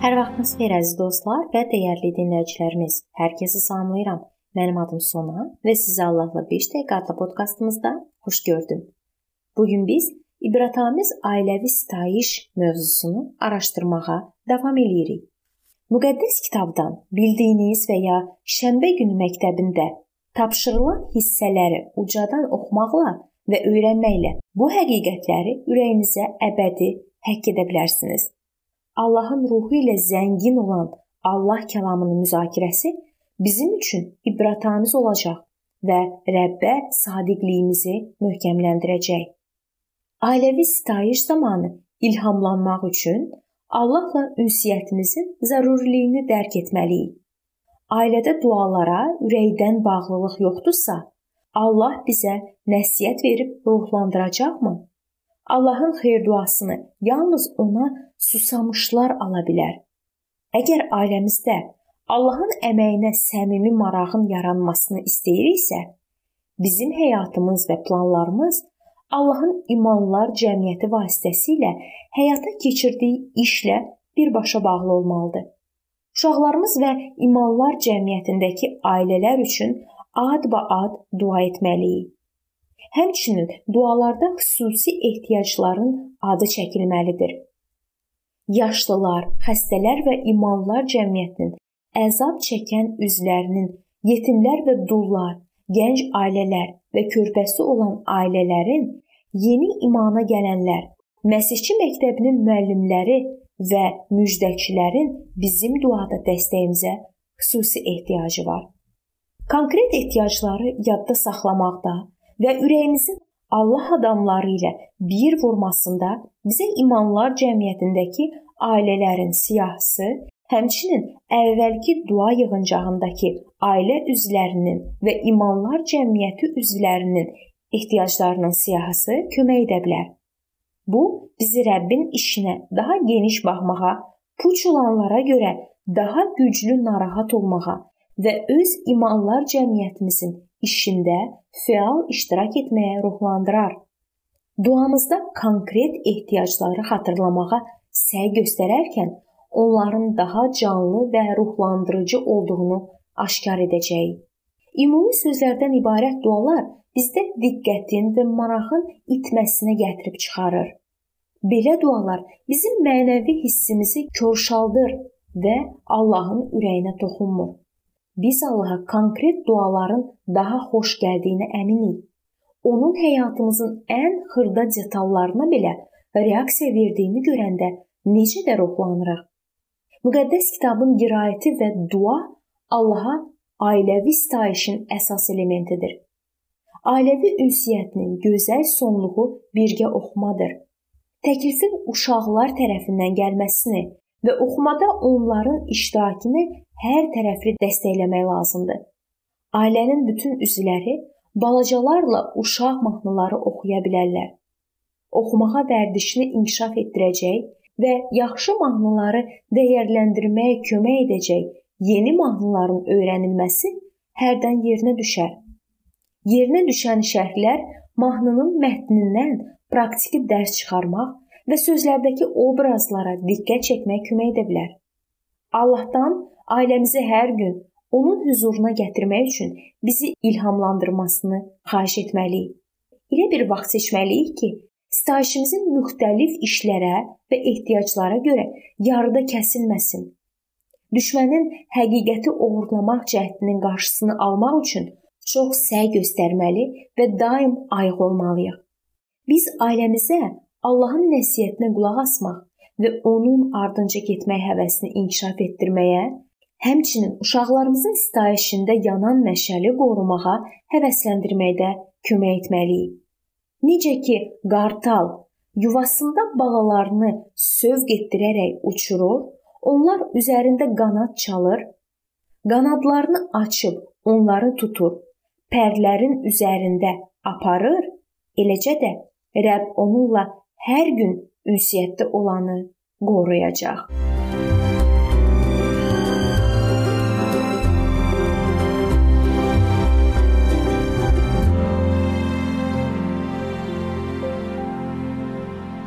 Sabahınız xeyir əziz dostlar və dəyərli dinləyicilərimiz. Hər kəsi salamlayıram. Mənim adım Sona və sizi Allahla 5 dəqiqə adlı podkastımızda xoş gördüm. Bu gün biz ibrətamiz ailəvi sitayiş mövzusunu araşdırmağa davam eləyirik. Müqəddəs kitabdan bildiyiniz və ya şənbə günü məktəbində tapşırılan hissələri ucadan oxumaqla və öyrənməklə bu həqiqətləri ürəyinizə əbədi həkk edə bilərsiniz. Allahın ruhu ilə zəngin olan Allah kəlamının müzakirəsi bizim üçün ibrətamiz olacaq və Rəbbə sadiqliyimizi möhkəmləndirəcək. Ailəvi sitayiş zamanı ilhamlanmaq üçün Allahla ünsiyyətimizin zəruriliyini dərk etməliyik. Ailədə dualara ürəkdən bağlılıq yoxdursa, Allah bizə nəsihət verib ruhlandıracaqmı? Allahın xeyir-duasını yalnız ona susamışlar ala bilər. Əgər ailəmizdə Allahın əməyinə səmimi marağın yaranmasını istəyiriksə, bizim həyatımız və planlarımız Allahın imanlar cəmiyyəti vasitəsilə həyata keçirdiyi işlə birbaşa bağlı olmalıdır. Uşaqlarımız və imanlar cəmiyyətindəki ailələr üçün ad-ba-ad dua etməliyik. Həmçinin dualarda xüsusi ehtiyacların adı çəkilməlidir. Yaşlılar, xəstələr və imanlar cəmiyyətinin əzab çəkən üzvlərinin, yetimlər və dullar, gənc ailələr və körpəsi olan ailələrin, yeni imana gələnlər, Məsihçi məktəbinin müəllimləri və müjdəçilərin bizim duada dəstəyimizə xüsusi ehtiyacı var. Konkret ehtiyacları yadda saxlamaqda və ürəyimizin Allah adamları ilə bir vurmasında bizə imanlar cəmiyyətindəki ailələrin siyahısı, həmçinin əvvəlki dua yığıncağındakı ailə üzvlərinin və imanlar cəmiyyəti üzvlərinin ehtiyaclarının siyahısı kömək edə bilər. Bu bizi Rəbbin işinə daha geniş baxmağa, puç olanlara görə daha güclü narahat olmağa və öz imanlar cəmiyyətimizin işində fəal iştirak etməyə ruhlandırar. Duamızda konkret ehtiyacları xatırlamağa səy göstərərkən onların daha canlı və ruhlandırıcı olduğunu aşkar edəcəyik. Ümumi sözlərdən ibarət dualar bizdə diqqətin və marağın itməsinə gətirib çıxarır. Belə dualar bizim mənəvi hissimizi körşaldır və Allahın ürəyinə toxunmur biz Allaha konkret duaların daha xoş gəldiyinə əminik. Onun həyatımızın ən xırda detallarına belə reaksiya verdiyini görəndə necə də ruhlanırıq. Müqəddəs kitabın qiraəti və dua Allaha ailəvi sitayişin əsas elementidir. Ailəvi ünsiyyətinin gözəl sonluğu birgə oxumadır. Təklifin uşaqlar tərəfindən gəlməsini və oxumada onların iştirakını hər tərəfli dəstəkləmək lazımdır. Ailənin bütün üzvləri balacalarla uşaq mahnıları oxuya bilərlər. Oxumağa vərdişini inkişaf etdirəcək və yaxşı mahnıları dəyərləndirməyə kömək edəcək yeni mahnıların öyrənilməsi hərdən yerinə düşər. Yerinə düşən şərhlər mahnının mətnindən praktiki dərs çıxarmaq və sözlərdəki obrazlara diqqət çəkməyə kömək edə bilər. Allahdan ailəmizi hər gün onun huzuruna gətirmək üçün bizi ilhamlandırmasını xahiş etməliyik. Elə bir vaxt seçməliyik ki, stajimizin müxtəlif işlərə və ehtiyaclara görə yarıda kəsilməsin. Düşmənin həqiqəti oğurlamaq cəhdinin qarşısını almaq üçün çox səy göstərməli və daim ayıq olmalıyıq. Biz ailəmizə Allahın nəsihətinə qulaq asmaq və onun ardınca getmək həvəsini inkişaf etdirməyə, həmçinin uşaqlarımızın sitayişində yanan məşəli qorumağa həvəsləndirməkdə kömək etməliyik. Necə ki, qartal yuvasında balalarını sövq etdirərək uçurur, onlar üzərində qanad çalır, qanadlarını açıb onları tutur, pərlərin üzərində aparır, eləcə də Rəbb onunla hər gün ünsiyyətdə olanı qoruyacaq.